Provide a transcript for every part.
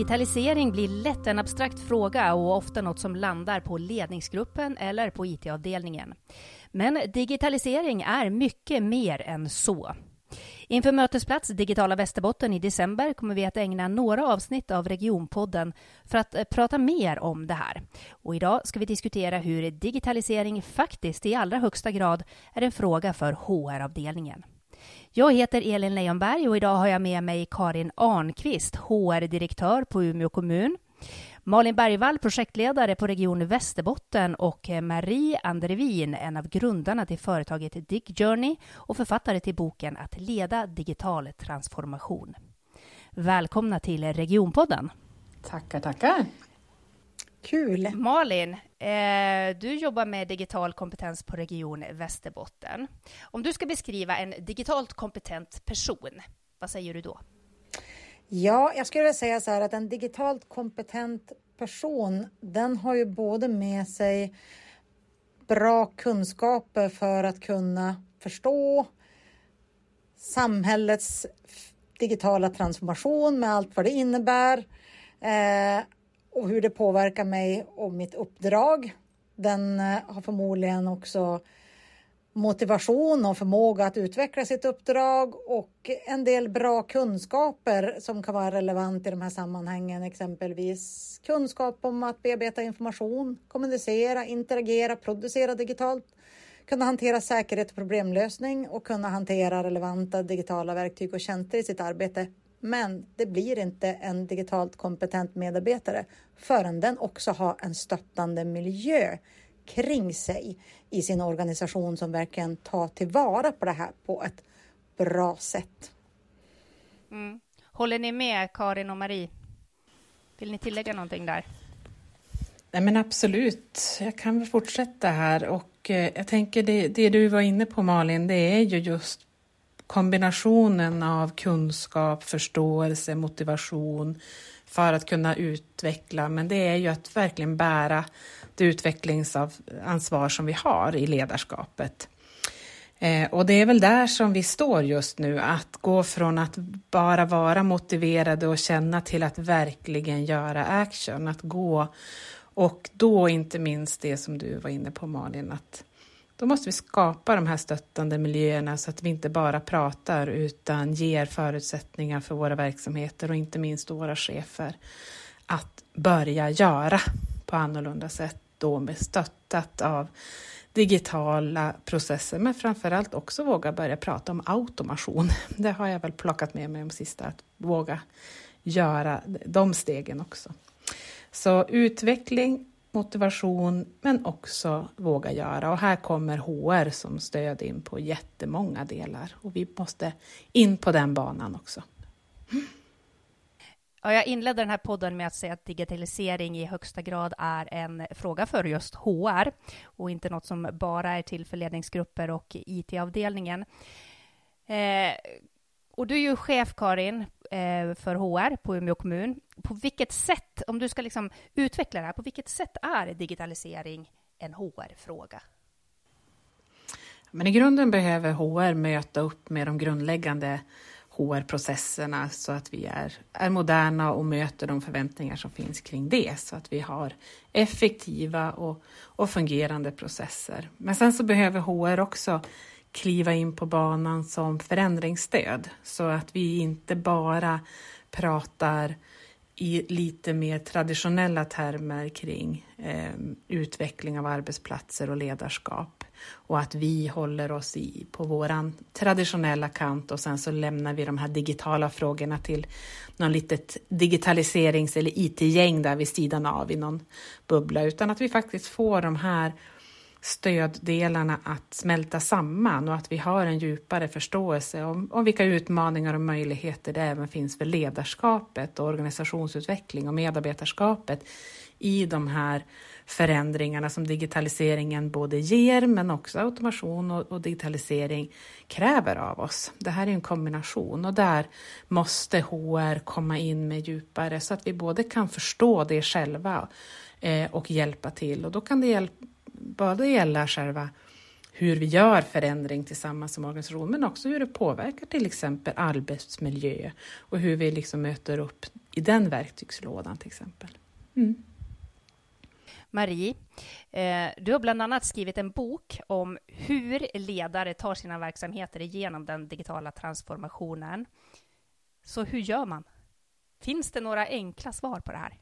Digitalisering blir lätt en abstrakt fråga och ofta något som landar på ledningsgruppen eller på IT-avdelningen. Men digitalisering är mycket mer än så. Inför Mötesplats Digitala Västerbotten i december kommer vi att ägna några avsnitt av Regionpodden för att eh, prata mer om det här. Och idag ska vi diskutera hur digitalisering faktiskt i allra högsta grad är en fråga för HR-avdelningen. Jag heter Elin Leijonberg och idag har jag med mig Karin Arnqvist, HR-direktör på Umeå kommun. Malin Bergvall, projektledare på Region Västerbotten och Marie Andrevin, en av grundarna till företaget Dig Journey och författare till boken Att leda digital transformation. Välkomna till Regionpodden. Tackar, tackar. Kul! Malin, eh, du jobbar med digital kompetens på Region Västerbotten. Om du ska beskriva en digitalt kompetent person, vad säger du då? Ja, jag skulle vilja säga så här att en digitalt kompetent person, den har ju både med sig bra kunskaper för att kunna förstå samhällets digitala transformation med allt vad det innebär eh, och hur det påverkar mig och mitt uppdrag. Den eh, har förmodligen också motivation och förmåga att utveckla sitt uppdrag och en del bra kunskaper som kan vara relevant i de här sammanhangen, exempelvis kunskap om att bearbeta information, kommunicera, interagera, producera digitalt, kunna hantera säkerhet och problemlösning och kunna hantera relevanta digitala verktyg och tjänster i sitt arbete. Men det blir inte en digitalt kompetent medarbetare förrän den också har en stöttande miljö kring sig i sin organisation som verkligen tar tillvara på det här på ett bra sätt. Mm. Håller ni med Karin och Marie? Vill ni tillägga någonting där? Nej, men absolut. Jag kan väl fortsätta här och eh, jag tänker det, det du var inne på Malin, det är ju just kombinationen av kunskap, förståelse, motivation för att kunna utveckla, men det är ju att verkligen bära det utvecklingsansvar som vi har i ledarskapet. Eh, och det är väl där som vi står just nu, att gå från att bara vara motiverade och känna till att verkligen göra action, att gå och då inte minst det som du var inne på Malin, att då måste vi skapa de här stöttande miljöerna så att vi inte bara pratar utan ger förutsättningar för våra verksamheter och inte minst våra chefer att börja göra på annorlunda sätt då med stöttat av digitala processer, men framför allt också våga börja prata om automation. Det har jag väl plockat med mig de sista, att våga göra de stegen också. Så utveckling, motivation, men också våga göra. Och här kommer HR som stöd in på jättemånga delar och vi måste in på den banan också. Ja, jag inledde den här podden med att säga att digitalisering i högsta grad är en fråga för just HR och inte något som bara är till för ledningsgrupper och IT-avdelningen. Eh, och du är ju chef, Karin, Eh, för HR på Umeå kommun. På vilket sätt, om du ska liksom utveckla det här, på vilket sätt är digitalisering en HR-fråga? Men i grunden behöver HR möta upp med de grundläggande HR-processerna så att vi är, är moderna och möter de förväntningar som finns kring det så att vi har effektiva och, och fungerande processer. Men sen så behöver HR också kliva in på banan som förändringsstöd. Så att vi inte bara pratar i lite mer traditionella termer kring eh, utveckling av arbetsplatser och ledarskap. Och att vi håller oss i på våran traditionella kant och sen så lämnar vi de här digitala frågorna till någon litet digitaliserings eller IT-gäng där vid sidan av i någon bubbla. Utan att vi faktiskt får de här stöddelarna att smälta samman och att vi har en djupare förståelse om, om vilka utmaningar och möjligheter det även finns för ledarskapet och organisationsutveckling och medarbetarskapet i de här förändringarna som digitaliseringen både ger men också automation och, och, digitalisering kräver av oss. Det här är en kombination och där måste HR komma in med djupare så att vi både kan förstå det själva eh, och hjälpa till och då kan det hjälpa både gälla själva hur vi gör förändring tillsammans som organisation, men också hur det påverkar till exempel arbetsmiljö och hur vi liksom möter upp i den verktygslådan till exempel. Mm. Marie, eh, du har bland annat skrivit en bok om hur ledare tar sina verksamheter igenom den digitala transformationen. Så hur gör man? Finns det några enkla svar på det här?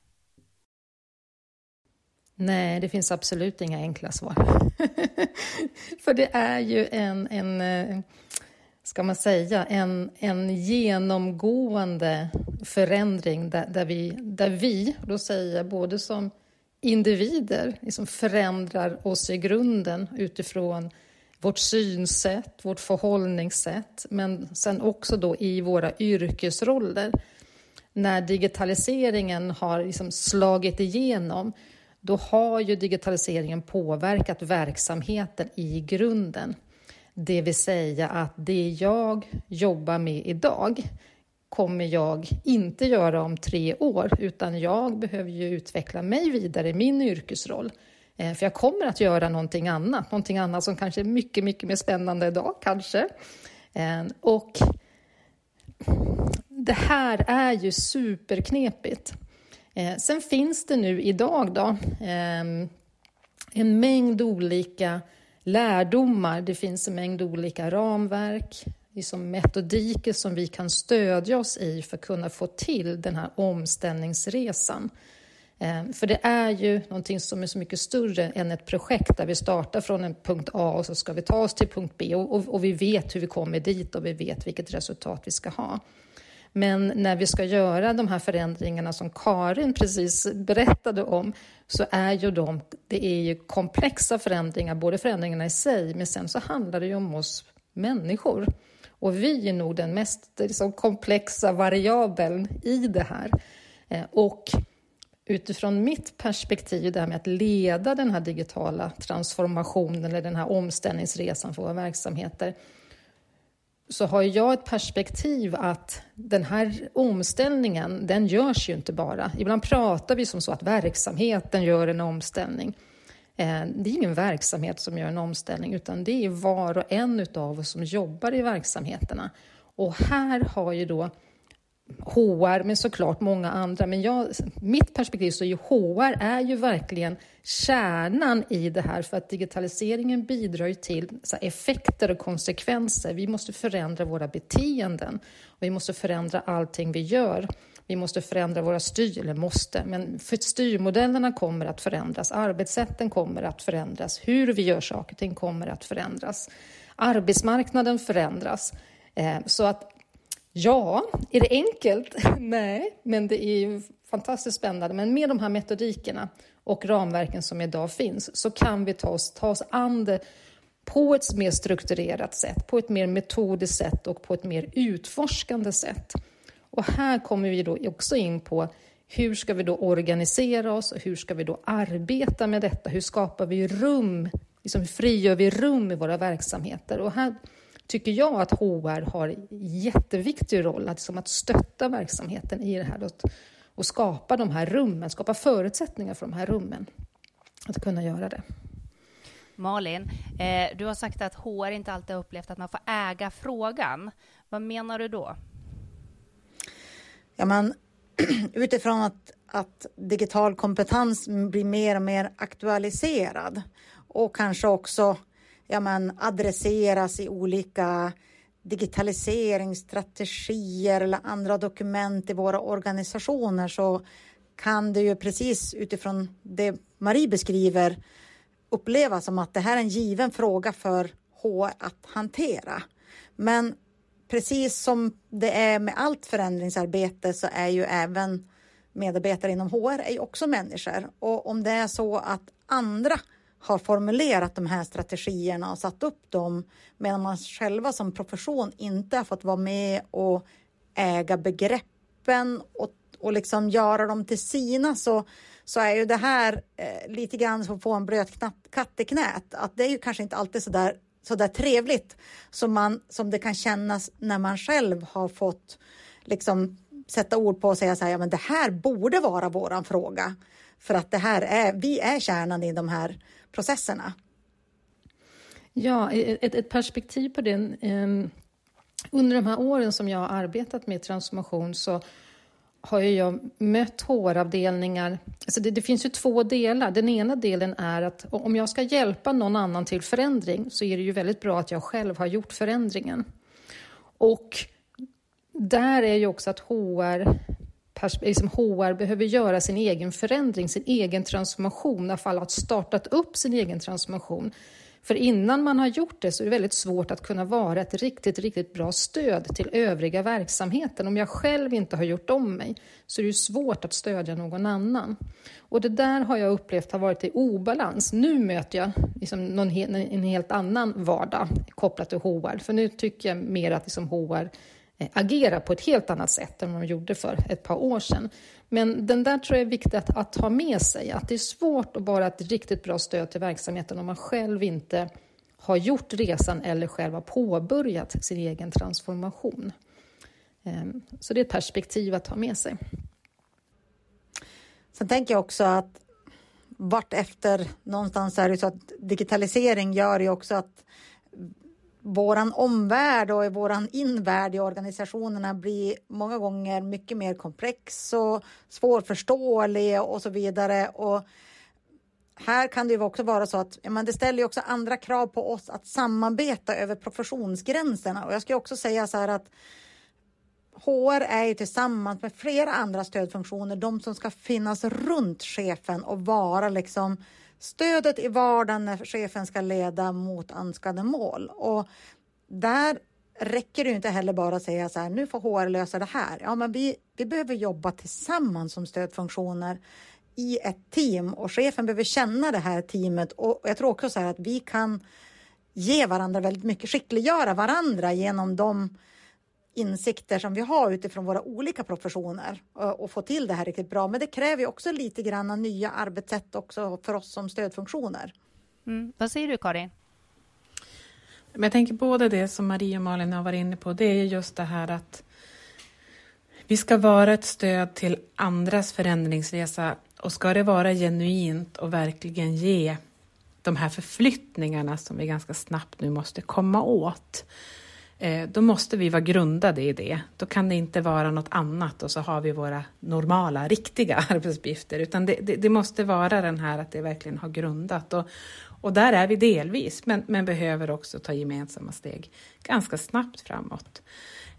Nej, det finns absolut inga enkla svar. För det är ju en, en eh, ska man säga, en, en genomgående förändring där, där, vi, där vi, då säger jag både som individer, liksom förändrar oss i grunden utifrån vårt synsätt, vårt förhållningssätt, men sen också då i våra yrkesroller. När digitaliseringen har liksom slagit igenom då har ju digitaliseringen påverkat verksamheten i grunden. Det vill säga att det jag jobbar med idag kommer jag inte göra om tre år, utan jag behöver ju utveckla mig vidare i min yrkesroll. Eh, för jag kommer att göra någonting annat, någonting annat som kanske är mycket, mycket mer spännande idag, kanske. Eh, och det här är ju superknepigt. Eh, sen finns det nu idag då ehm, en mängd olika lärdomar. Det finns en mängd olika ramverk, liksom metodiker som vi kan stödja oss i för att kunna få till den här omställningsresan. Ehm, för det är ju någonting som är så mycket större än ett projekt där vi startar från en punkt A och så ska vi ta oss till punkt B och, och, och vi vet hur vi kommer dit och vi vet vilket resultat vi ska ha. Men när vi ska göra de här förändringarna som Karin precis berättade om så är ju de, det är ju komplexa förändringar, både förändringarna i sig men sen så handlar det ju om oss människor. Och vi är nog den mest liksom, komplexa variabeln i det här. Eh, och utifrån mitt perspektiv, det här med att leda den här digitala transformationen eller den här omställningsresan för våra verksamheter, så har jag ett perspektiv att den här omställningen, den görs ju inte bara. Ibland pratar vi som så att verksamheten gör en omställning. Eh, det är ingen verksamhet som gör en omställning, utan det är var och en av oss som jobbar i verksamheterna. Och här har ju då HR, men såklart många andra. Men jag, mitt perspektiv så är ju HR är ju verkligen kärnan i det här för att digitaliseringen bidrar ju till effekter och konsekvenser. Vi måste förändra våra beteenden och vi måste förändra allting vi gör. Vi måste förändra våra styr, eller måste, men för styrmodellerna kommer att förändras. Arbetssätten kommer att förändras. Hur vi gör saker och ting kommer att förändras. Arbetsmarknaden förändras. Eh, så att Ja, är det enkelt? Nej, men det är ju fantastiskt spännande. Men med de här metodikerna och ramverken som idag finns så kan vi ta oss, ta oss an det på ett mer strukturerat sätt, på ett mer metodiskt sätt och på ett mer utforskande sätt. Och här kommer vi då också in på hur ska vi då organisera oss och hur ska vi då arbeta med detta? Hur skapar vi rum? Liksom frigör vi rum i våra verksamheter? Och här tycker jag att HR har en jätteviktig roll, att, liksom att stötta verksamheten i det här och, och skapa de här rummen, skapa förutsättningar för de här rummen att kunna göra det. Malin, eh, du har sagt att HR inte alltid har upplevt att man får äga frågan. Vad menar du då? Ja, men utifrån att, att digital kompetens blir mer och mer aktualiserad och kanske också ja, men, adresseras i olika digitaliseringsstrategier eller andra dokument i våra organisationer så kan det ju precis utifrån det Marie beskriver upplevas som att det här är en given fråga för HR att hantera. Men precis som det är med allt förändringsarbete så är ju även medarbetare inom HR är ju också människor och om det är så att andra har formulerat de här strategierna och satt upp dem medan man själva som profession inte har fått vara med och äga begreppen och, och liksom göra dem till sina så, så är ju det här eh, lite grann som att få en blöt katt i knät. Att det är ju kanske inte alltid så där, så där trevligt som, man, som det kan kännas när man själv har fått liksom sätta ord på och säga så här, ja men det här borde vara våran fråga. För att det här är, vi är kärnan i de här processerna. Ja, ett, ett perspektiv på det. Ehm, under de här åren som jag har arbetat med transformation så har jag mött HR-avdelningar. Alltså det, det, finns ju två delar. Den ena delen är att om jag ska hjälpa någon annan till förändring så är det ju väldigt bra att jag själv har gjort förändringen. Och där är ju också att HR liksom HR behöver göra sin egen förändring, sin egen transformation, i alla fall har startat upp sin egen transformation. För innan man har gjort det så är det väldigt svårt att kunna vara ett riktigt, riktigt bra stöd till övriga verksamheten. Om jag själv inte har gjort om mig så är det svårt att stödja någon annan. Och det där har jag upplevt har varit i obalans. Nu möter jag liksom någon, en helt annan vardag kopplat till HR. För nu tycker jag mer att liksom HR Eh, agera på ett helt annat sätt än vad de gjorde för ett par år sedan. Men den där tror jag är viktigt att, att ha med sig, att det är svårt att vara ett riktigt bra stöd till verksamheten om man själv inte har gjort resan eller själv har påbörjat sin egen transformation. Ehm, så det är ett perspektiv att ha med sig. Sen tänker jag också att vart efter någonstans är det så att digitalisering gör ju också att våran omvärld och våran invärld i organisationerna blir många gånger mycket mer komplex och svårförståelig och så vidare. Och här kan det ju också vara så att ja, men det ställer ju också andra krav på oss att samarbeta över professionsgränserna. Och jag ska också säga så här att HR är ju tillsammans med flera andra stödfunktioner de som ska finnas runt chefen och vara liksom stödet i vardagen när chefen ska leda mot önskade mål. Och där räcker det inte heller bara att säga så här, nu får HR lösa det här. Ja, men vi, vi behöver jobba tillsammans som stödfunktioner i ett team och chefen behöver känna det här teamet och jag tror också så här att vi kan ge varandra väldigt mycket, skickliggöra varandra genom de insikter som vi har utifrån våra olika professioner och få till det här riktigt bra. Men det kräver också lite grann nya arbetssätt också för oss som stödfunktioner. Mm. Vad säger du Karin? Men jag tänker både det som Marie och Malin har varit inne på, det är just det här att vi ska vara ett stöd till andras förändringsresa och ska det vara genuint och verkligen ge de här förflyttningarna som vi ganska snabbt nu måste komma åt, Eh, Eh, då måste vi vara grundade i det. Då kan det inte vara något annat och så har vi våra normala, riktiga arbetsuppgifter, utan det, det, det måste vara den här att det verkligen har grundat. Och, och där är vi delvis, men, men behöver också ta gemensamma steg ganska snabbt framåt.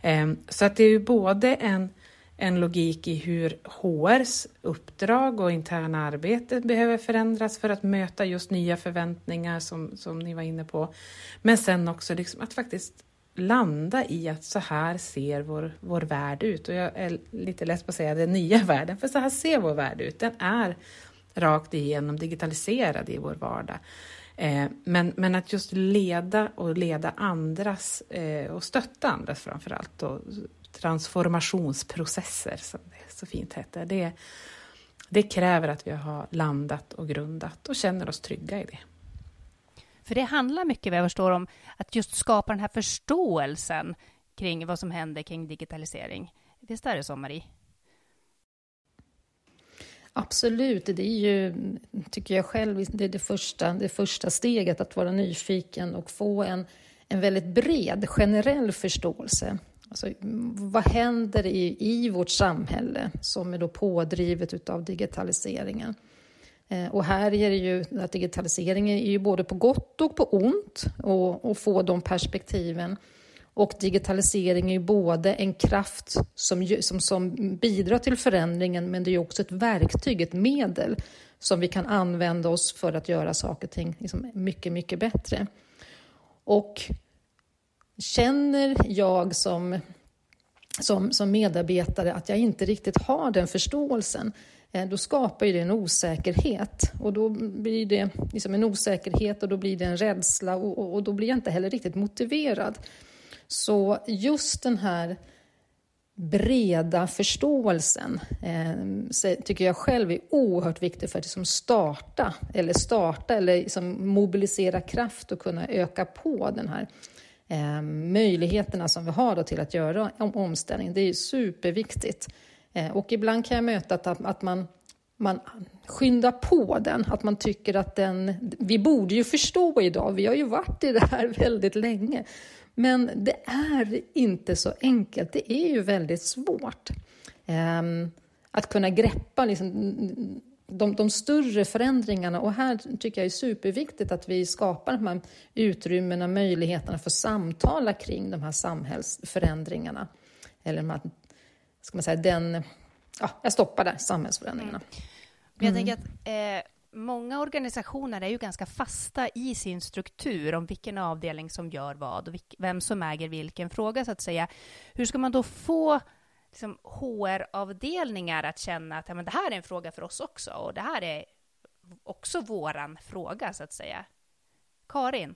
Eh, så att det är ju både en, en logik i hur HRs uppdrag och interna arbete behöver förändras för att möta just nya förväntningar som, som ni var inne på. Men sen också liksom att faktiskt landa i att så här ser vår, vår värld ut. Och jag är lite less på att säga den nya världen, för så här ser vår värld ut. Den är rakt igenom digitaliserad i vår vardag. Eh, men, men att just leda och leda andras eh, och stötta andras framför allt och transformationsprocesser som det så fint heter. Det, det kräver att vi har landat och grundat och känner oss trygga i det. För det handlar mycket, vad jag förstår, om att just skapa den här förståelsen kring vad som händer kring digitalisering. Visst är det så, Marie? Absolut, det är ju, tycker jag själv, det är det första, det första steget, att vara nyfiken och få en, en väldigt bred, generell förståelse. Alltså, vad händer i, i vårt samhälle som är då pådrivet av digitaliseringen? Eh, och här är det ju att digitaliseringen är ju både på gott och på ont och, och få de perspektiven. Och digitalisering är ju både en kraft som, som, som bidrar till förändringen men det är också ett verktyg, ett medel som vi kan använda oss för att göra saker och ting liksom mycket, mycket bättre. Och känner jag som, som, som medarbetare att jag inte riktigt har den förståelsen Eh, då skapar det en osäkerhet. Och då blir det liksom en osäkerhet och då blir det en rädsla och, och, och då blir jag inte heller riktigt motiverad. Så just den här breda förståelsen eh, tycker jag själv är oerhört viktig för att liksom starta eller starta eller liksom mobilisera kraft och kunna öka på den här eh, möjligheterna som vi har till att göra om, omställning. Det är superviktigt. Eh, och ibland kan jag möta att, att man man skyndar på den, att man tycker att den... Vi borde ju förstå idag, vi har ju varit i det här väldigt länge. Men det är inte så enkelt, det är ju väldigt svårt. Ehm, att kunna greppa liksom, de, de, större förändringarna. Och här tycker jag är superviktigt att vi skapar de här utrymmena, möjligheterna för att samtala kring de här samhällsförändringarna. Eller de här, ska man säga, den... Ja, jag stoppar där, samhällsförändringarna. Mm. Jag tänker att eh, många organisationer är ju ganska fasta i sin struktur om vilken avdelning som gör vad och vem som äger vilken fråga, så att säga. Hur ska man då få liksom, HR-avdelningar att känna att ja, men det här är en fråga för oss också och det här är också våran fråga, så att säga? Karin?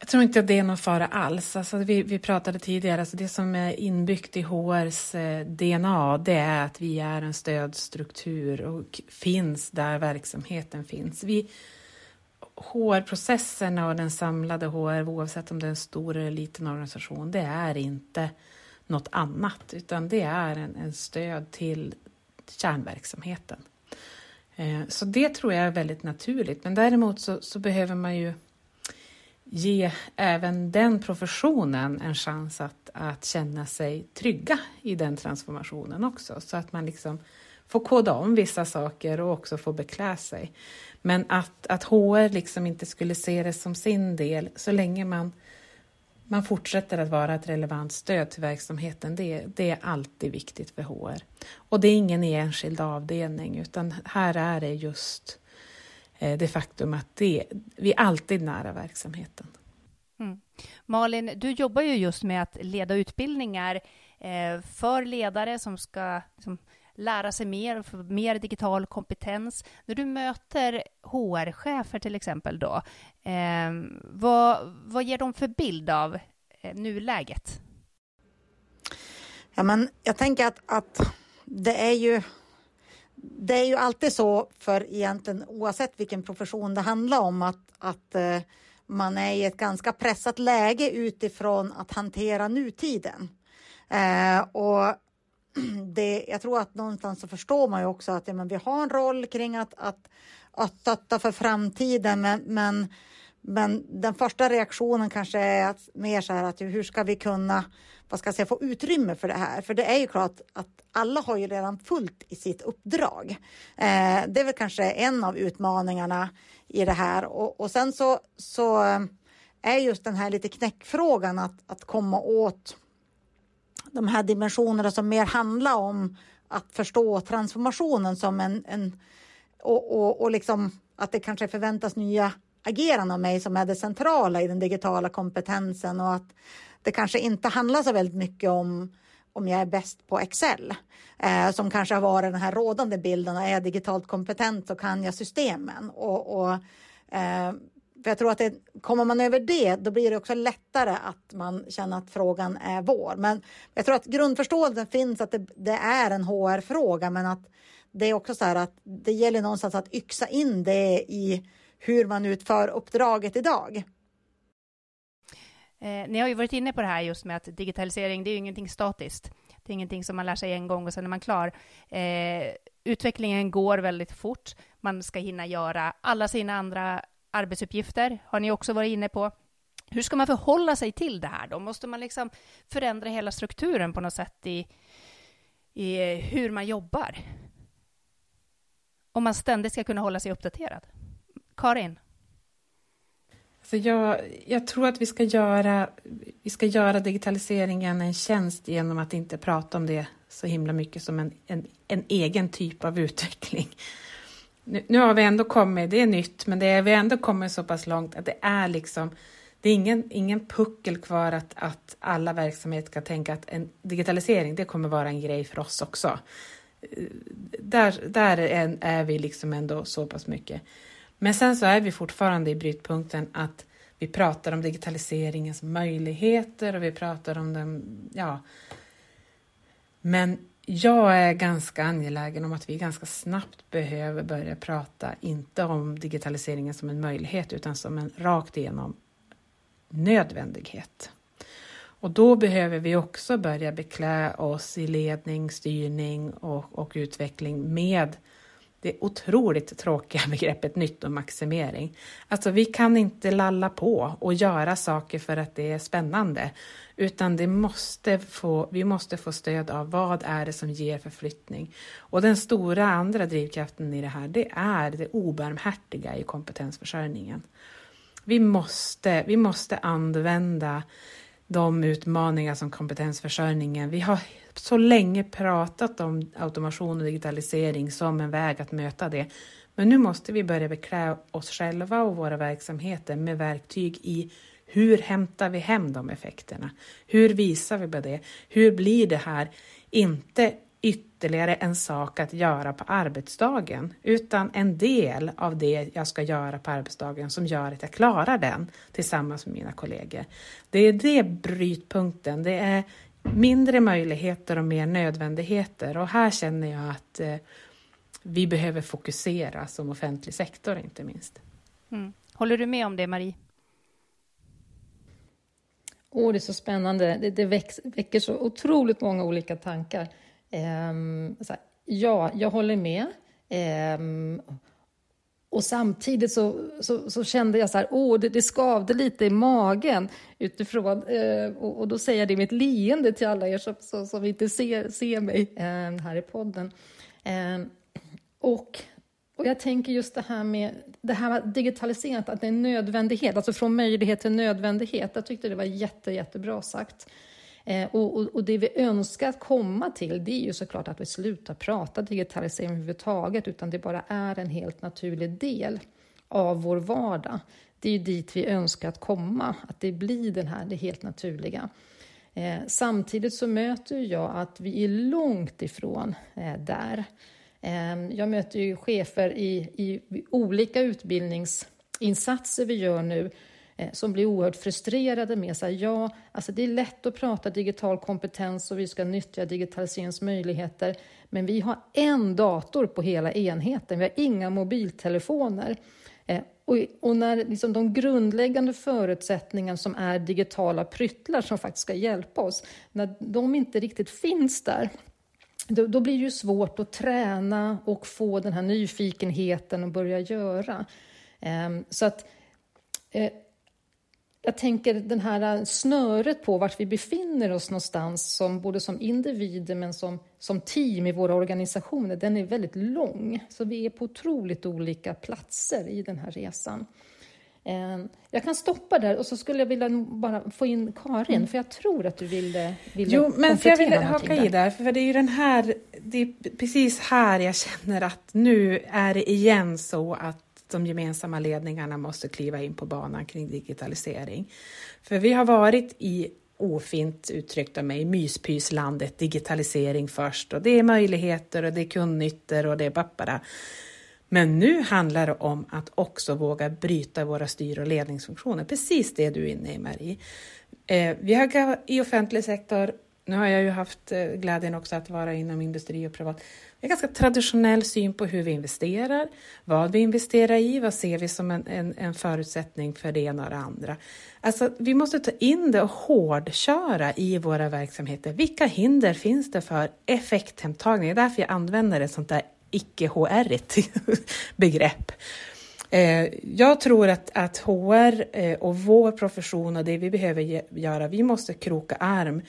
Jag tror inte att det är någon fara alls. Alltså vi, vi pratade tidigare, alltså det som är inbyggt i HRs eh, DNA, det är att vi är en stödstruktur och finns där verksamheten finns. Vi, HR-processerna och den samlade HR, oavsett om det är en stor eller liten organisation, det är inte något annat, utan det är en, en stöd till kärnverksamheten. Eh, så det tror jag är väldigt naturligt, men däremot så, så behöver man ju ge även den professionen en chans att, att känna sig trygga i den transformationen också, så att man liksom får koda om vissa saker och också får beklä sig. Men att, att HR liksom inte skulle se det som sin del, så länge man, man fortsätter att vara ett relevant stöd till verksamheten, det, det är alltid viktigt för HR. Och det är ingen enskild avdelning, utan här är det just det faktum att det, vi är alltid nära verksamheten. Mm. Malin, du jobbar ju just med att leda utbildningar eh, för ledare som ska liksom, lära sig mer, få mer digital kompetens. När du möter HR-chefer till exempel då, eh, vad, vad ger de för bild av eh, nuläget? Ja, men jag tänker att, att det är ju det är ju alltid så för egentligen oavsett vilken profession det handlar om att, att eh, man är i ett ganska pressat läge utifrån att hantera nutiden. Eh, och det, jag tror att någonstans så förstår man ju också att ja, men vi har en roll kring att, att, att stötta för framtiden men, men, men den första reaktionen kanske är att, mer så här att hur ska vi kunna vad ska jag säga, få utrymme för det här. För det är ju klart att alla har ju redan fullt i sitt uppdrag. Eh, det är väl kanske en av utmaningarna i det här. Och, och sen så, så eh, är just den här lite knäckfrågan att, att komma åt de här dimensionerna som mer handlar om att förstå transformationen som en, en och, och, och liksom att det kanske förväntas nya agerande av mig som är det centrala i den digitala kompetensen och att det kanske inte handlar så väldigt mycket om om jag är bäst på Excel, eh, som kanske har varit den här rådande bilden. Är jag digitalt kompetent så kan jag systemen. Och, och eh, för jag tror att det, kommer man över det, då blir det också lättare att man känner att frågan är vår. Men jag tror att grundförståelsen finns att det, det är en HR-fråga, men att det är också så här att det gäller någonstans att yxa in det i hur man utför uppdraget idag. Eh, ni har ju varit inne på det här just med att digitalisering, det är ju ingenting statiskt. Det är ingenting som man lär sig en gång och sen är man klar. Eh, utvecklingen går väldigt fort. Man ska hinna göra alla sina andra arbetsuppgifter, har ni också varit inne på. Hur ska man förhålla sig till det här då? Måste man liksom förändra hela strukturen på något sätt i, i eh, hur man jobbar? Om man ständigt ska kunna hålla sig uppdaterad. Karin? Så jag, jag tror att vi ska, göra, vi ska göra digitaliseringen en tjänst genom att inte prata om det så himla mycket som en, en, en egen typ av utveckling. Nu, nu, har vi ändå kommit, det är nytt, men det är, vi har ändå kommit så pass långt att det är liksom det är ingen, ingen puckel kvar att, att alla verksamheter ska tänka att en digitalisering, det kommer vara en grej för oss också. Eh, där, där är, är vi liksom ändå så pass mycket. Men sen så är vi fortfarande i brytpunkten att vi pratar om digitaliseringens möjligheter och vi pratar om den, ja. Men jag är ganska angelägen om att vi ganska snabbt behöver börja prata, inte om digitaliseringen som en möjlighet, utan som en rakt igenom nödvändighet. Och då behöver vi också börja beklä oss i ledning, styrning och, och utveckling med det otroligt tråkiga begreppet nyttomaximering. Alltså vi kan inte lalla på och göra saker för att det är spännande, utan det måste få, vi måste få stöd av vad är det som ger förflyttning. Och den stora andra drivkraften i det här, det är det obarmhärtiga i kompetensförsörjningen. Vi måste, vi måste använda de utmaningar som kompetensförsörjningen. Vi har så länge pratat om automation och digitalisering som en väg att möta det. Men nu måste vi börja beklä oss själva och våra verksamheter med verktyg i hur hämtar vi hem de effekterna? Hur visar vi på det? Hur blir det här inte ytterligare en sak att göra på arbetsdagen, utan en del av det jag ska göra på arbetsdagen som gör att jag klarar den tillsammans med mina kollegor. Det är det brytpunkten. Det är mindre möjligheter och mer nödvändigheter och här känner jag att eh, vi behöver fokusera som offentlig sektor inte minst. Mm. Håller du med om det, Marie? Åh, det är så spännande. Det, det väx, väcker så otroligt många olika tankar. Ehm, här, ja, jag håller med. Ehm, och samtidigt så, så, så, kände jag så här, åh, det, det skavde lite i magen utifrån, eh, och, och, då säger jag det med ett leende till alla er som, som, som inte ser, ser mig eh, här i podden. Eh, och, och jag tänker just det här med det här med digitaliserat, att det är en nödvändighet, alltså från möjlighet till nödvändighet. Jag tyckte det var jätte, jättebra sagt. Eh, och, och, och, det vi önskar att komma till det är ju såklart att vi slutar prata digitalisering överhuvudtaget utan det bara är en helt naturlig del av vår vardag. Det är ju dit vi önskar att komma, att det blir den här, det helt naturliga. Eh, samtidigt så möter jag att vi är långt ifrån eh, där. Eh, jag möter ju chefer i, i olika utbildningsinsatser vi gör nu Eh, Eh, som blir oerhört frustrerade med så här, ja, alltså det är lätt att prata digital kompetens och vi ska nyttja digitaliseringens möjligheter, men vi har en dator på hela enheten, vi har inga mobiltelefoner. Eh, och, och när liksom de grundläggande förutsättningarna som är digitala pryttlar som faktiskt ska hjälpa oss, när de inte riktigt finns där, då, då blir det ju svårt att träna och få den här nyfikenheten och börja göra. Ehm, så att eh, jag tänker den här snöret på vart vi befinner oss någonstans, som, både som individer men som, som team i våra organisationer, den är väldigt lång. Så vi är på otroligt olika platser i den här resan. Ehm, jag kan stoppa där och så skulle jag vilja bara få in Karin, mm. för jag tror att du ville, ville Jo, men för jag vill haka i där, för det är ju den här, det är precis här jag känner att nu är det igen så att de gemensamma ledningarna måste kliva in på banan kring digitalisering. För vi har varit i ofint uttryckt av mig, myspyslandet digitalisering först och det är möjligheter och det är kundnyttor och det är bappara. Men nu handlar det om att också våga bryta våra styr och ledningsfunktioner, precis det du är inne i Marie. Eh, vi har i offentlig sektor, nu har jag ju haft eh, glädjen också att vara inom industri och privat, en ganska traditionell syn på hur vi investerar, vad vi investerar i, vad ser vi som en, en, en förutsättning för det ena och det andra. Alltså, vi måste ta in det och hårdköra i våra verksamheter. Vilka hinder finns det för effekthemtagning? Det är därför jag använder ett sånt där icke-HR-igt begrepp. Eh, jag tror att, att HR eh, och vår profession och det vi behöver göra, vi måste kroka arm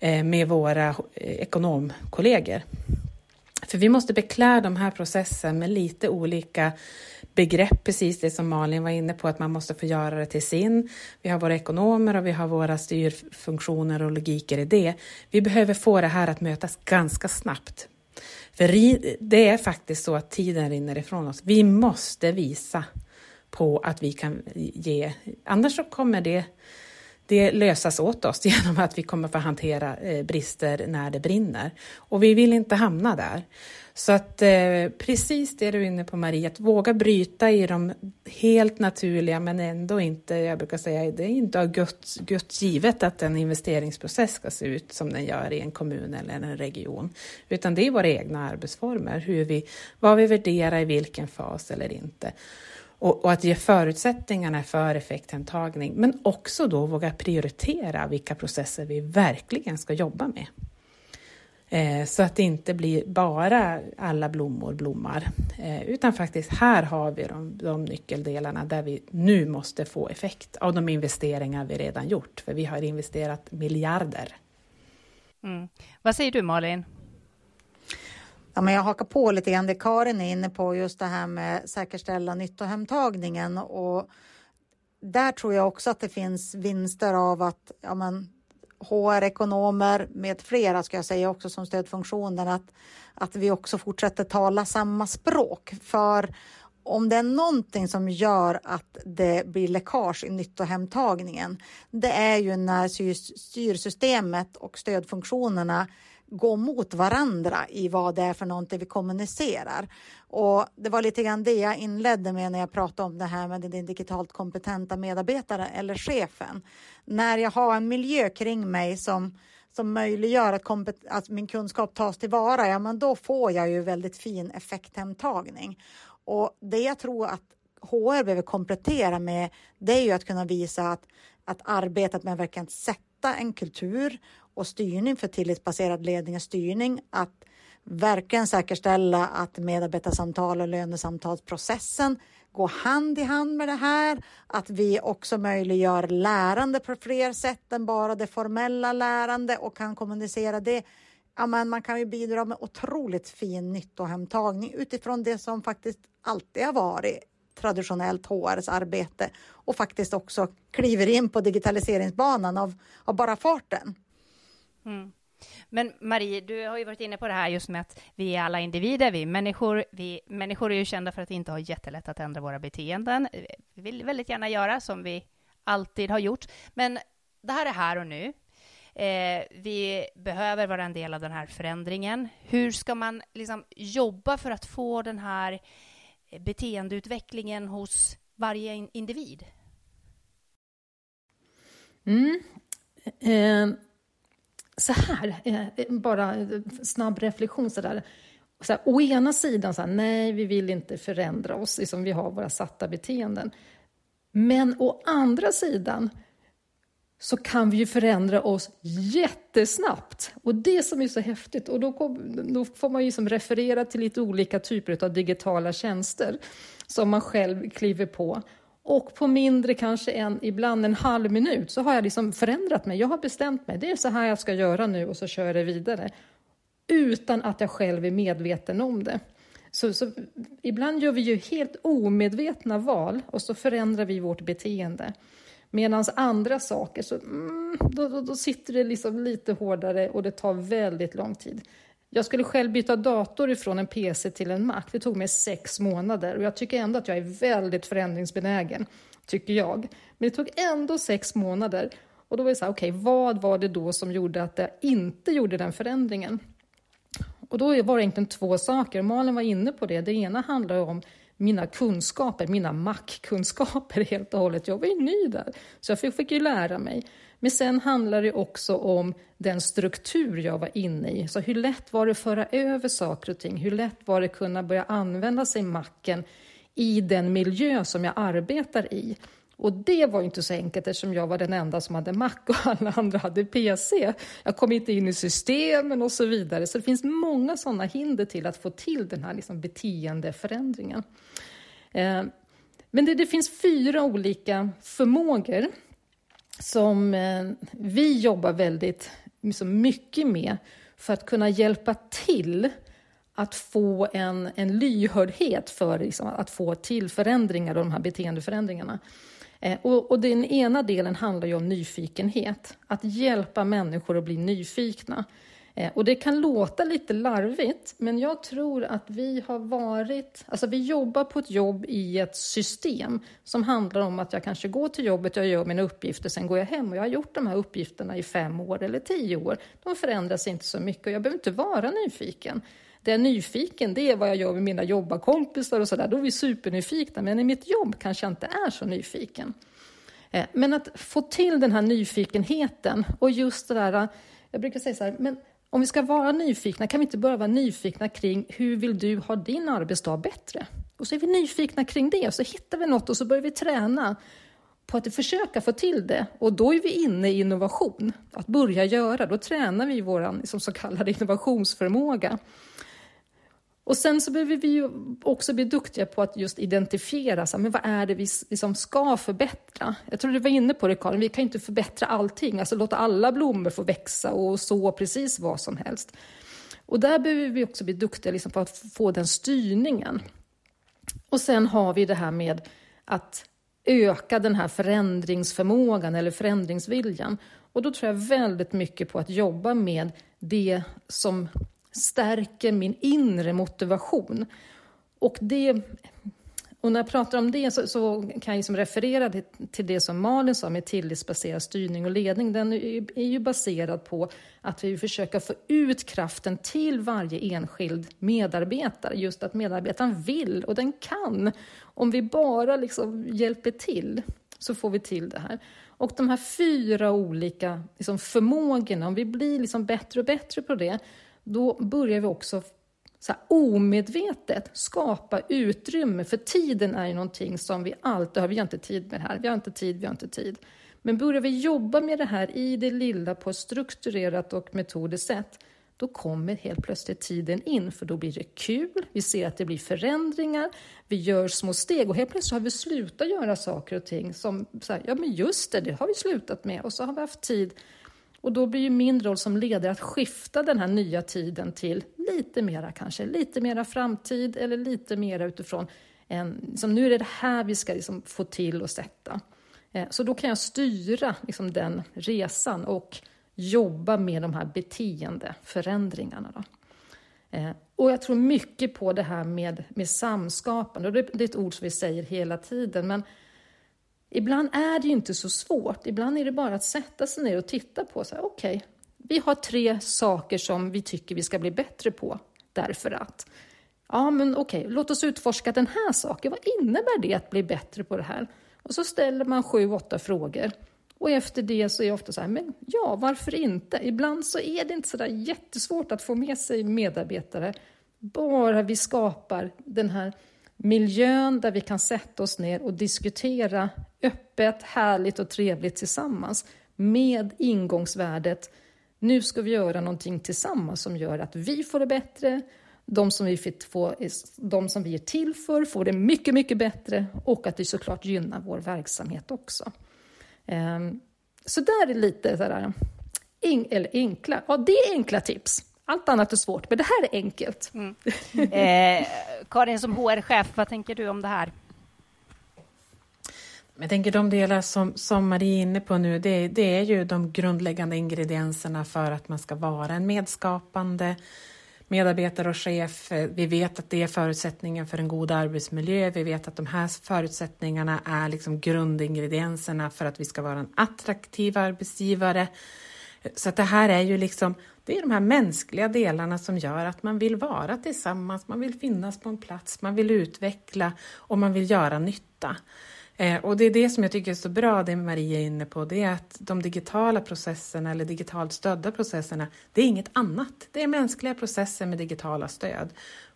eh, med våra ekonomkollegor. För vi måste beklä de här processerna med lite olika begrepp, precis det som Malin var inne på, att man måste få göra det till sin. Vi har våra ekonomer och vi har våra styrfunktioner och logiker i det. Vi behöver få det här att mötas ganska snabbt. För det är faktiskt så att tiden rinner ifrån oss. Vi måste visa på att vi kan ge, annars så kommer det det lösas åt oss genom att vi kommer få hantera eh, brister när det brinner. Och vi vill inte hamna där. Så att eh, precis det du är inne på Marie, att våga bryta i de helt naturliga men ändå inte, jag brukar säga, det är inte av Guds, givet att en investeringsprocess ska se ut som den gör i en kommun eller en region. Utan det är våra egna arbetsformer, hur vi, vad vi värderar i vilken fas eller inte och, och, att ge förutsättningarna för effekthemtagning, men också då våga prioritera vilka processer vi verkligen ska jobba med. Eh, så att det inte blir bara alla blommor blommar, eh, utan faktiskt här har vi de, de nyckeldelarna där vi nu måste få effekt av de investeringar vi redan gjort, för vi har investerat miljarder. Mm. Vad säger du Malin? Ja, men jag hakar på lite grann det Karin är inne på, just det här med säkerställa nyttohemtagningen. Och där tror jag också att det finns vinster av att ja, men, HR-ekonomer med flera, ska jag säga också som stödfunktioner, att, att vi också fortsätter tala samma språk. För om det är någonting som gör att det blir läckage i nyttohemtagningen, det är ju när styrsystemet och stödfunktionerna gå mot varandra i vad det är för någonting vi kommunicerar. Och det var lite grann det jag inledde med när jag pratade om det här med den digitalt kompetenta medarbetaren eller chefen. När jag har en miljö kring mig som som möjliggör att, att min kunskap tas tillvara, ja men då får jag ju väldigt fin effekthemtagning. Och det jag tror att HR behöver komplettera med, det är ju att kunna visa att, att arbetet med att verkligen sätta en kultur och styrning för tillitsbaserad ledning och styrning att verkligen säkerställa att medarbetarsamtal och lönesamtalsprocessen går hand i hand med det här. Att vi också möjliggör lärande på fler sätt än bara det formella lärande och kan kommunicera det. Ja, men man kan ju bidra med otroligt fin nyttohemtagning utifrån det som faktiskt alltid har varit traditionellt HRs arbete och faktiskt också kliver in på digitaliseringsbanan av, av bara farten. Mm. Men Marie, du har ju varit inne på det här just med att vi är alla individer, vi är människor. Vi människor är ju kända för att inte ha jättelätt att ändra våra beteenden. Vi vill väldigt gärna göra som vi alltid har gjort. Men det här är här och nu. Eh, vi behöver vara en del av den här förändringen. Hur ska man liksom jobba för att få den här beteendeutvecklingen hos varje individ? Mm. Eh så här, eh, bara snabb reflektion så där. Så här, å ena sidan, så här, nej, vi vill inte förändra oss, liksom vi har våra satta beteenden. Men å andra sidan så kan vi ju förändra oss jättesnabbt. Och det som är så häftigt, och då, kom, då får man ju som referera till lite olika typer av digitala tjänster som man själv kliver på. Och på mindre, kanske en, ibland en halv minut, så har jag liksom förändrat mig. Jag har bestämt mig, det är så här jag ska göra nu och så kör jag det vidare. Utan att jag själv är medveten om det. Så, så, ibland gör vi ju helt omedvetna val och så förändrar vi vårt beteende. Medan andra saker, så, mm, då, då, då, sitter det liksom lite hårdare och det tar väldigt lång tid. Jag skulle själv byta dator ifrån en PC till en Mac. Det tog mig sex månader och jag tycker ändå att jag är väldigt förändringsbenägen, tycker jag. Men det tog ändå sex månader och då var det så här, okej, okay, vad var det då som gjorde att jag inte gjorde den förändringen? Och då var det egentligen två saker. Malin var inne på det. Det ena handlar om mina kunskaper, mina mackkunskaper helt och hållet. Jag var ju ny där, så jag fick, fick ju lära mig. Men sen handlar det också om den struktur jag var inne i. Så hur lätt var det att föra över saker och ting? Hur lätt var det att kunna börja använda sig macken i den miljö som jag arbetar i? Och det var inte så enkelt eftersom jag var den enda som hade Mac och alla andra hade PC. Jag kom inte in i systemen och så vidare. Så det finns många sådana hinder till att få till den här liksom beteendeförändringen. Eh, men det, det finns fyra olika förmågor som eh, vi jobbar väldigt liksom mycket med för att kunna hjälpa till att få en, en lyhördhet för liksom, att få till förändringar och de här beteendeförändringarna. Eh, och, och, den ena delen handlar ju om nyfikenhet, att hjälpa människor att bli nyfikna. Eh, och det kan låta lite larvigt, men jag tror att vi har varit... Alltså vi jobbar på ett jobb i ett system som handlar om att jag kanske går till jobbet, jag gör mina uppgifter, sen går jag hem och jag har gjort de här uppgifterna i fem år eller tio år. De förändras inte så mycket och jag behöver inte vara nyfiken. Det jag är nyfiken, det är vad jag gör med mina jobbarkompisar och sådär. Då är vi supernyfikna, men i mitt jobb kanske jag inte är så nyfiken. Eh, men att få till den här nyfikenheten och just det där, eh, jag brukar säga så här, men om vi ska vara nyfikna, kan vi inte börja vara nyfikna kring hur vill du ha din arbetsdag bättre? Och så är vi nyfikna kring det och så hittar vi något och så börjar vi träna på att försöka få till det. Och då är vi inne i innovation, att börja göra. Då tränar vi vår liksom, så kallade innovationsförmåga. Och sen så behöver vi ju också bli duktiga på att just identifiera så här, men vad är det vi liksom ska förbättra. Jag tror du var inne på det Karin, vi kan inte förbättra allting, alltså låta alla blommor få växa och så precis vad som helst. Och där behöver vi också bli duktiga liksom på att få den styrningen. Och sen har vi det här med att öka den här förändringsförmågan eller förändringsviljan. Och då tror jag väldigt mycket på att jobba med det som stärker min inre motivation. Och, det, och när jag pratar om det så, så kan jag liksom referera till det som Malin sa med tillitsbaserad styrning och ledning. Den är ju baserad på att vi försöker få ut kraften till varje enskild medarbetare. Just att medarbetaren vill och den kan. Om vi bara liksom hjälper till så får vi till det här. Och de här fyra olika liksom förmågorna, om vi blir liksom bättre och bättre på det, då börjar vi också så här, omedvetet skapa utrymme, för tiden är ju någonting som vi alltid har, vi har inte tid med det här, vi har inte tid, vi har inte tid. Men börjar vi jobba med det här i det lilla på ett strukturerat och metodiskt sätt, då kommer helt plötsligt tiden in, för då blir det kul, vi ser att det blir förändringar, vi gör små steg och helt plötsligt har vi slutat göra saker och ting som, så här, ja men just det, det har vi slutat med. Och så har vi haft tid och då blir ju min roll som ledare att skifta den här nya tiden till lite mera kanske, lite mera framtid eller lite mera utifrån en, som nu är det det här vi ska liksom få till och sätta. Eh, så då kan jag styra liksom den resan och jobba med de här beteendeförändringarna. Då. Eh, och jag tror mycket på det här med, med samskapande. Och det är ett ord som vi säger hela tiden, men Ibland är det ju inte så svårt. Ibland är det bara att sätta sig ner och titta på okej, okay, vi har tre saker som vi tycker vi ska bli bättre på därför att. Ja, men okej, okay, låt oss utforska den här saken. Vad innebär det att bli bättre på det här? Och så ställer man sju, åtta frågor. Och efter det så är det ofta så här, men ja, varför inte? Ibland så är det inte så där jättesvårt att få med sig medarbetare, bara vi skapar den här miljön där vi kan sätta oss ner och diskutera öppet, härligt och trevligt tillsammans med ingångsvärdet nu ska vi göra någonting tillsammans som gör att vi får det bättre, de som vi, få, de som vi är till för får det mycket, mycket bättre och att det såklart gynnar vår verksamhet också. Ehm, så där är lite sådär, eller enkla, ja det är enkla tips. Allt annat är svårt, men det här är enkelt. Mm. Eh, Karin, som HR-chef, vad tänker du om det här? Jag tänker de delar som, som Marie är inne på nu, det, det är ju de grundläggande ingredienserna för att man ska vara en medskapande medarbetare och chef. Vi vet att det är förutsättningen för en god arbetsmiljö. Vi vet att de här förutsättningarna är liksom grundingredienserna för att vi ska vara en attraktiv arbetsgivare. Så att det här är ju liksom, det är de här mänskliga delarna som gör att man vill vara tillsammans, man vill finnas på en plats, man vill utveckla och man vill göra nytta. Eh, och det är det som jag tycker är så bra, det Maria är inne på, det är att de digitala processerna eller digitalt stödda processerna, det är inget annat. Det är mänskliga processer med digitala stöd.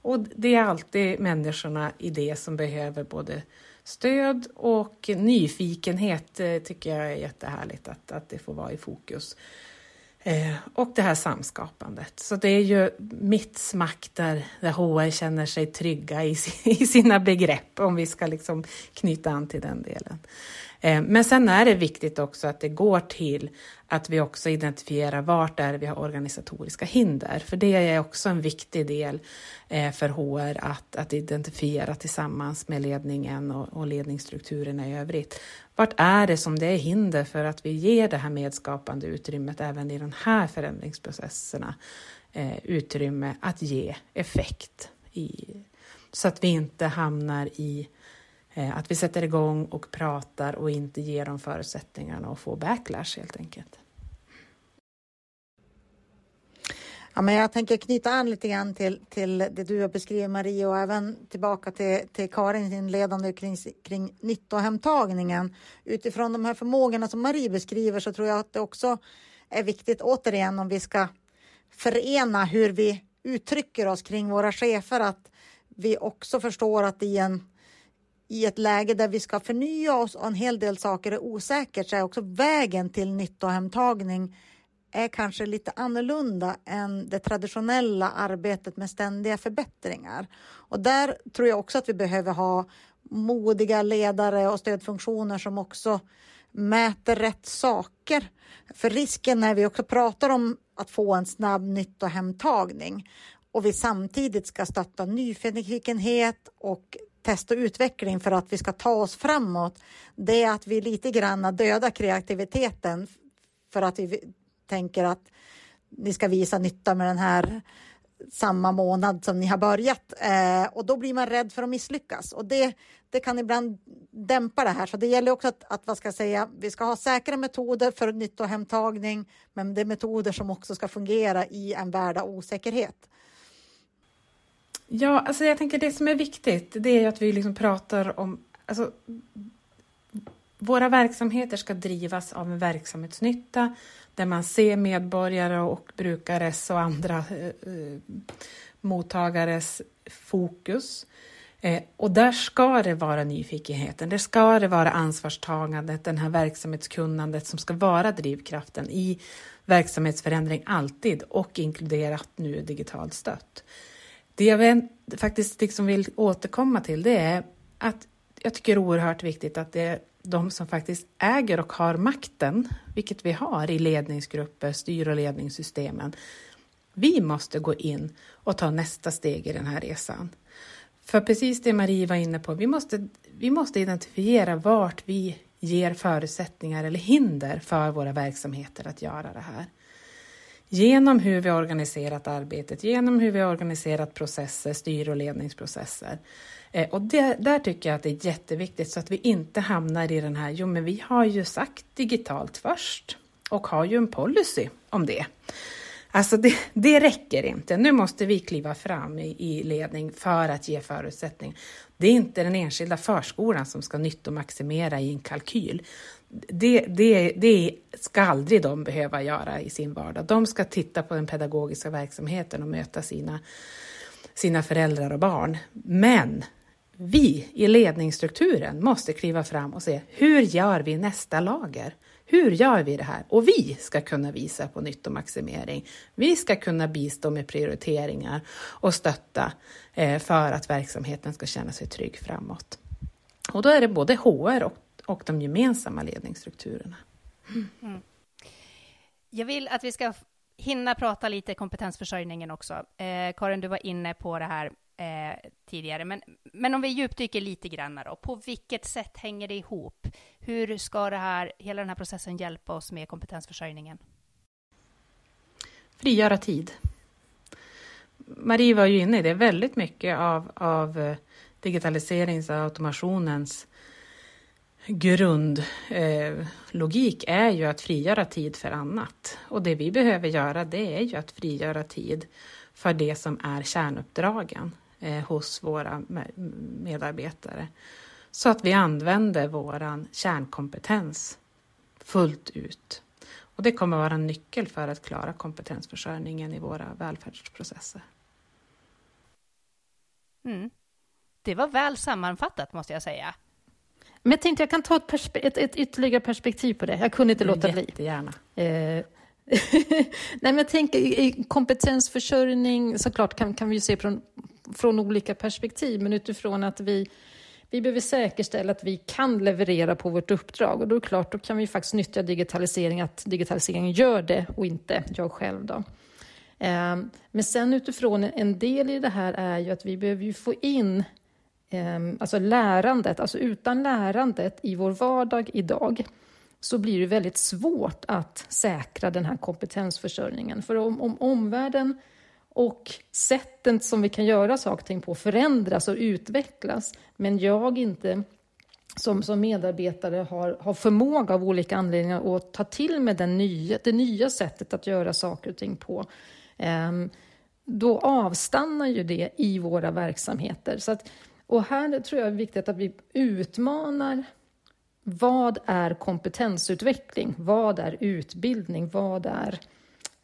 Och det är alltid människorna i det som behöver både stöd och nyfikenhet, eh, tycker jag är jättehärligt att, att det får vara i fokus. Eh, och det här samskapandet. Så det är ju mitt smack där, där HR känner sig trygga i, i sina begrepp, om vi ska liksom knyta an till den delen. Eh, men sen är det viktigt också att det går till att vi också identifierar vart är vi har organisatoriska hinder, för det är också en viktig del eh, för HR att, att identifiera tillsammans med ledningen och, och ledningsstrukturerna i övrigt. Vart är det som det är hinder för att vi ger det här medskapande utrymmet även i de här förändringsprocesserna eh, utrymme att ge effekt i, så att vi inte hamnar i Eh, att vi sätter igång och pratar och inte ger dem förutsättningarna att få backlash helt enkelt. Ja, men jag tänker knyta an lite grann till, till det du har beskrivit Marie och även tillbaka till, till Karins inledande kring, kring nyttohemtagningen. Utifrån de här förmågorna som Marie beskriver så tror jag att det också är viktigt återigen om vi ska förena hur vi uttrycker oss kring våra chefer att vi också förstår att i en i ett läge där vi ska förnya oss och en hel del saker är osäkert så är också vägen till nyttohemtagning är kanske lite annorlunda än det traditionella arbetet med ständiga förbättringar. Och där tror jag också att vi behöver ha modiga ledare och stödfunktioner som också mäter rätt saker. För risken när vi också pratar om att få en snabb nyttohemtagning och vi samtidigt ska stötta nyfikenhet och test och utveckling för att vi ska ta oss framåt, det är att vi lite grann dödar kreativiteten för att vi tänker att ni ska visa nytta med den här samma månad som ni har börjat eh, och då blir man rädd för att misslyckas och det, det kan ibland dämpa det här. Så det gäller också att, att vad ska jag säga, vi ska ha säkra metoder för nyttohemtagning, men det är metoder som också ska fungera i en värld av osäkerhet. Ja, alltså jag tänker det som är viktigt, det är att vi liksom pratar om, alltså, våra verksamheter ska drivas av en verksamhetsnytta där man ser medborgare och brukares och andra eh, eh, mottagares fokus. Eh, och där ska det vara nyfikenheten, där ska det vara ansvarstagandet, den här verksamhetskunnandet som ska vara drivkraften i verksamhetsförändring alltid och inkluderat nu digitalt stött. Det jag faktiskt liksom vill återkomma till det är att jag tycker det är oerhört viktigt att det är de som faktiskt äger och har makten, vilket vi har i ledningsgrupper, styr och ledningssystemen. Vi måste gå in och ta nästa steg i den här resan. För precis det Marie var inne på, vi måste, vi måste identifiera vart vi ger förutsättningar eller hinder för våra verksamheter att göra det här. Genom hur vi har organiserat arbetet, genom hur vi har organiserat processer, styr och ledningsprocesser. Eh, och det, där tycker jag att det är jätteviktigt så att vi inte hamnar i den här, jo men vi har ju sagt digitalt först och har ju en policy om det. Alltså det, det räcker inte. Nu måste vi kliva fram i, i, ledning för att ge förutsättning. Det är inte den enskilda förskolan som ska nyttomaximera i en kalkyl. Det, det, det ska aldrig de behöva göra i sin vardag. De ska titta på den pedagogiska verksamheten och möta sina, sina föräldrar och barn. Men vi i ledningsstrukturen måste kliva fram och se hur gör vi nästa lager? Hur gör vi det här? Och vi ska kunna visa på nyttomaximering. Vi ska kunna bistå med prioriteringar och stötta eh, för att verksamheten ska känna sig trygg framåt. Och då är det både HR och, och de gemensamma ledningsstrukturerna. Mm. Jag vill att vi ska hinna prata lite kompetensförsörjningen också. Eh, Karin, du var inne på det här eh, tidigare. Men, men om vi djupdyker lite grann då, på vilket sätt hänger det ihop? Hur ska det här, hela den här processen hjälpa oss med kompetensförsörjningen? Frigöra tid. Marie var ju inne i det, väldigt mycket av, av eh, digitaliserings och automationens grundlogik eh, är ju att frigöra tid för annat. Och det vi behöver göra det är ju att frigöra tid för det som är kärnuppdragen eh, hos våra medarbetare. Så att vi använder vår kärnkompetens fullt ut. Och det kommer vara en nyckel för att klara kompetensförsörjningen i våra välfärdsprocesser. Mm. Det var väl sammanfattat måste jag säga. Men jag tänkte jag kan ta ett, ett, ett ytterligare perspektiv på det. Jag kunde inte låta bli. Jättegärna. Eh, Nej, men jag tänker kompetensförsörjning såklart kan, kan vi se från, från olika perspektiv, men utifrån att vi, vi behöver säkerställa att vi kan leverera på vårt uppdrag och då är det klart, då kan vi faktiskt nyttja digitalisering, att digitaliseringen gör det och inte jag själv. Då. Ehm, men sen utifrån en del i det här är ju att vi behöver ju få in Ehm, alltså lärandet, alltså utan lärandet i vår vardag idag så blir det väldigt svårt att säkra den här kompetensförsörjningen. För om, om omvärlden och sättet som vi kan göra saker och ting på förändras och utvecklas, men jag inte som, som medarbetare har, har förmåga av olika anledningar att ta till mig den nya, det nya sättet att göra saker och ting på, eh, då avstannar ju det i våra verksamheter. Så att, och här tror jag är viktigt att vi utmanar vad är kompetensutveckling? Vad är utbildning? Vad är,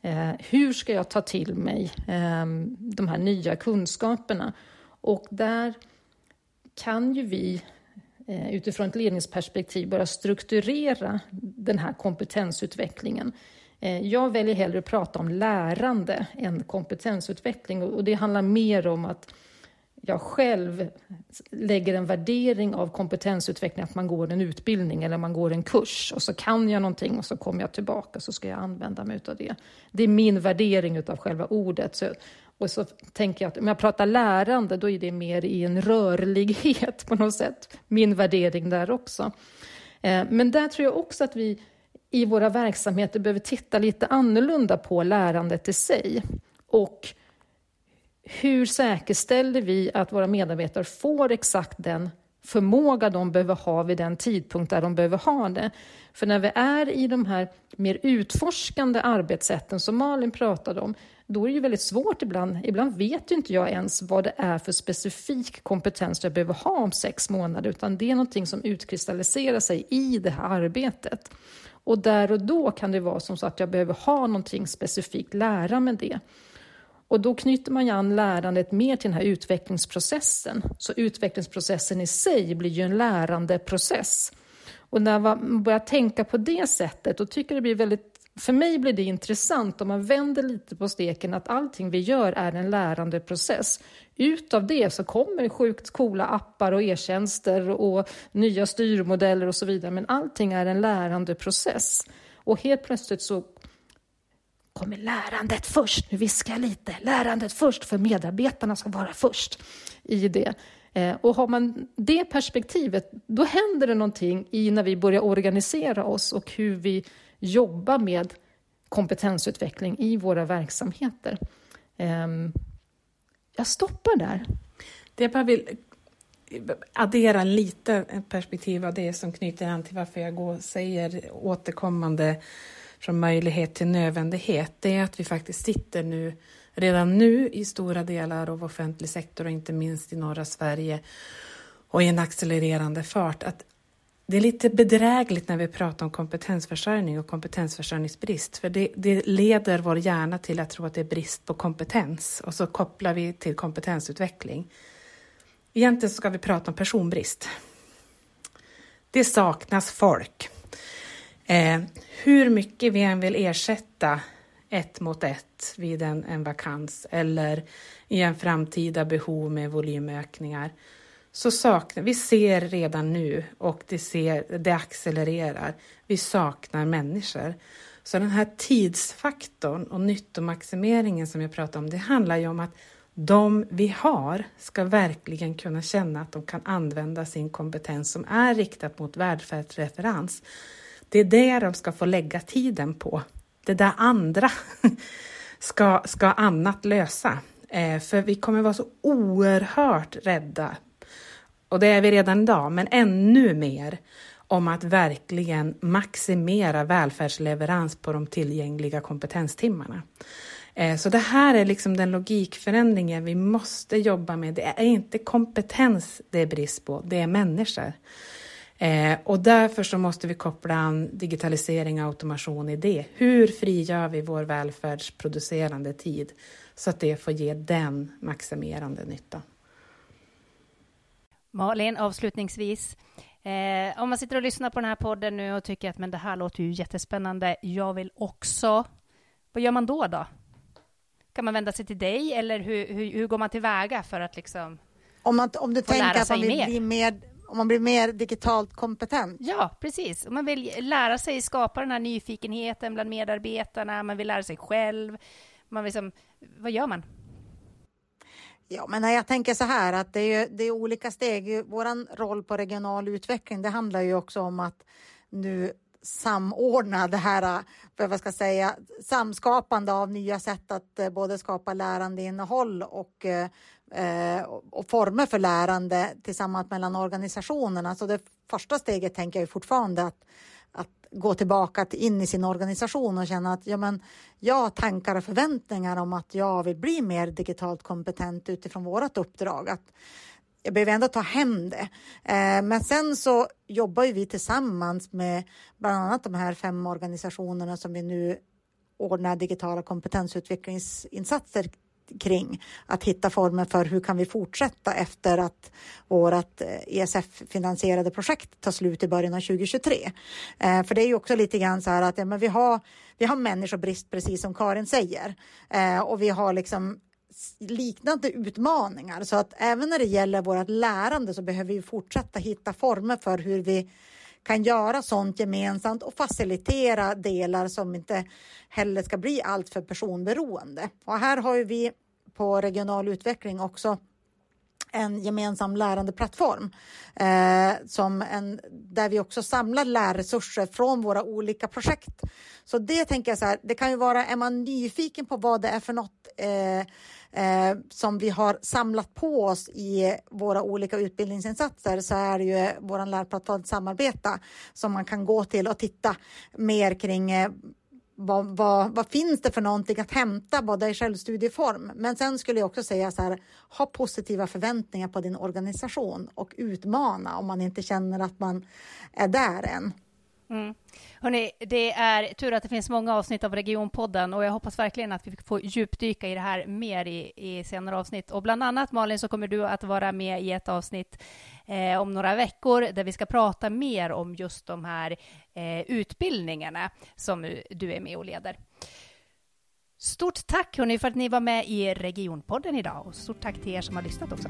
eh, hur ska jag ta till mig eh, de här nya kunskaperna? Och där kan ju vi eh, utifrån ett ledningsperspektiv börja strukturera den här kompetensutvecklingen. Eh, jag väljer hellre att prata om lärande än kompetensutveckling och det handlar mer om att jag själv lägger en värdering av kompetensutveckling, att man går en utbildning eller man går en kurs och så kan jag någonting och så kommer jag tillbaka så ska jag använda mig av det. Det är min värdering av själva ordet. Så, och så tänker jag att om jag pratar lärande, då är det mer i en rörlighet på något sätt. Min värdering där också. Eh, men där tror jag också att vi i våra verksamheter behöver titta lite annorlunda på lärandet i sig. Och hur säkerställer vi att våra medarbetare får exakt den förmåga de behöver ha vid den tidpunkt där de behöver ha det? För när vi är i de här mer utforskande arbetssätten som Malin pratade om, då är det ju väldigt svårt ibland. Ibland vet ju inte jag ens vad det är för specifik kompetens jag behöver ha om sex månader, utan det är någonting som utkristalliserar sig i det här arbetet. Och där och då kan det vara som så att jag behöver ha någonting specifikt, lära mig det. Och då knyter man ju an lärandet mer till den här utvecklingsprocessen. Så utvecklingsprocessen i sig blir ju en lärandeprocess. Och när man börjar tänka på det sättet, då tycker jag det blir väldigt för mig blir det intressant om man vänder lite på steken att allting vi gör är en lärandeprocess. Utav det så kommer sjukt coola appar och e-tjänster och nya styrmodeller och så vidare, men allting är en lärandeprocess. Och helt plötsligt så kommer lärandet först. Nu viskar jag lite. Lärandet först, för medarbetarna ska vara först i det. Eh, och har man det perspektivet, då händer det någonting i när vi börjar organisera oss och hur vi jobbar med kompetensutveckling i våra verksamheter. Ehm, jag stoppar där. Det jag bara vill addera lite perspektiv av det som knyter an till varför jag går, säger återkommande från möjlighet till nödvändighet, det är att vi faktiskt sitter nu redan nu i stora delar av offentlig sektor och inte minst i norra Sverige och i en accelererande fart. Att det är lite bedrägligt när vi pratar om kompetensförsörjning och kompetensförsörjningsbrist, för det, det, leder vår hjärna till att tro att det är brist på kompetens och så kopplar vi till kompetensutveckling. Egentligen ska vi prata om personbrist. Det saknas folk. Eh, hur mycket vi än vill ersätta ett mot ett vid en, en vakans eller i en framtida behov med volymökningar så saknar vi ser redan nu och det, ser, det accelererar. Vi saknar människor. Så den här tidsfaktorn och nyttomaximeringen som jag pratar om, det handlar ju om att de vi har ska verkligen kunna känna att de kan använda sin kompetens som är riktat mot välfärdsreferens. Det är det de ska få lägga tiden på. Det där andra ska, ska annat lösa. Eh, för vi kommer vara så oerhört rädda och det är vi redan idag, men ännu mer om att verkligen maximera välfärdsleverans på de tillgängliga kompetenstimmarna. Eh, så det här är liksom den logikförändringen vi måste jobba med. Det är inte kompetens det är brist på, det är människor. Eh, och därför så måste vi koppla an digitalisering och automation i det. Hur frigör vi vår välfärdsproducerande tid så att det får ge den maximerande nytta? Malin, avslutningsvis. Eh, om man sitter och lyssnar på den här podden nu och tycker att men det här låter ju jättespännande, jag vill också. Vad gör man då? då? Kan man vända sig till dig eller hur, hur, hur går man tillväga för att liksom om, man, om du tänker att man vill mer? bli mer om man blir mer digitalt kompetent? Ja, precis. Om man vill lära sig skapa den här nyfikenheten bland medarbetarna, man vill lära sig själv. Man vill liksom, vad gör man? Ja, men jag tänker så här att det är, det är olika steg. Vår roll på regional utveckling, det handlar ju också om att nu samordna det här, vad ska säga, samskapande av nya sätt att eh, både skapa lärandeinnehåll och, eh, Eh, och former för lärande tillsammans mellan organisationerna. Så det första steget tänker jag fortfarande att att gå tillbaka till, in i sin organisation och känna att ja, men jag har tankar och förväntningar om att jag vill bli mer digitalt kompetent utifrån vårt uppdrag. Att jag behöver ändå ta hem det. Eh, men sen så jobbar vi tillsammans med bland annat de här fem organisationerna som vi nu ordnar digitala kompetensutvecklingsinsatser kring att hitta former för hur kan vi fortsätta efter att vårt ESF-finansierade eh, projekt tar slut i början av 2023. Eh, för det är ju också lite grann så här att ja, men vi, har, vi har människobrist precis som Karin säger eh, och vi har liksom liknande utmaningar så att även när det gäller vårt lärande så behöver vi fortsätta hitta former för hur vi kan göra sånt gemensamt och facilitera delar som inte heller ska bli alltför personberoende. Och här har ju vi på regional utveckling också en gemensam lärandeplattform eh, som en, där vi också samlar lärresurser från våra olika projekt. Så det tänker jag så här, det kan ju vara, är man nyfiken på vad det är för något eh, eh, som vi har samlat på oss i våra olika utbildningsinsatser så är det ju vår lärplattform Samarbeta som man kan gå till och titta mer kring eh, vad, vad, vad, finns det för någonting att hämta både i självstudieform men sen skulle jag också säga så här ha positiva förväntningar på din organisation och utmana om man inte känner att man är där än. Mm. Hörrni, det är tur att det finns många avsnitt av Regionpodden och jag hoppas verkligen att vi får djupdyka i det här mer i, i senare avsnitt. Och bland annat Malin så kommer du att vara med i ett avsnitt eh, om några veckor där vi ska prata mer om just de här eh, utbildningarna som du är med och leder. Stort tack hörni för att ni var med i Regionpodden idag och stort tack till er som har lyssnat också.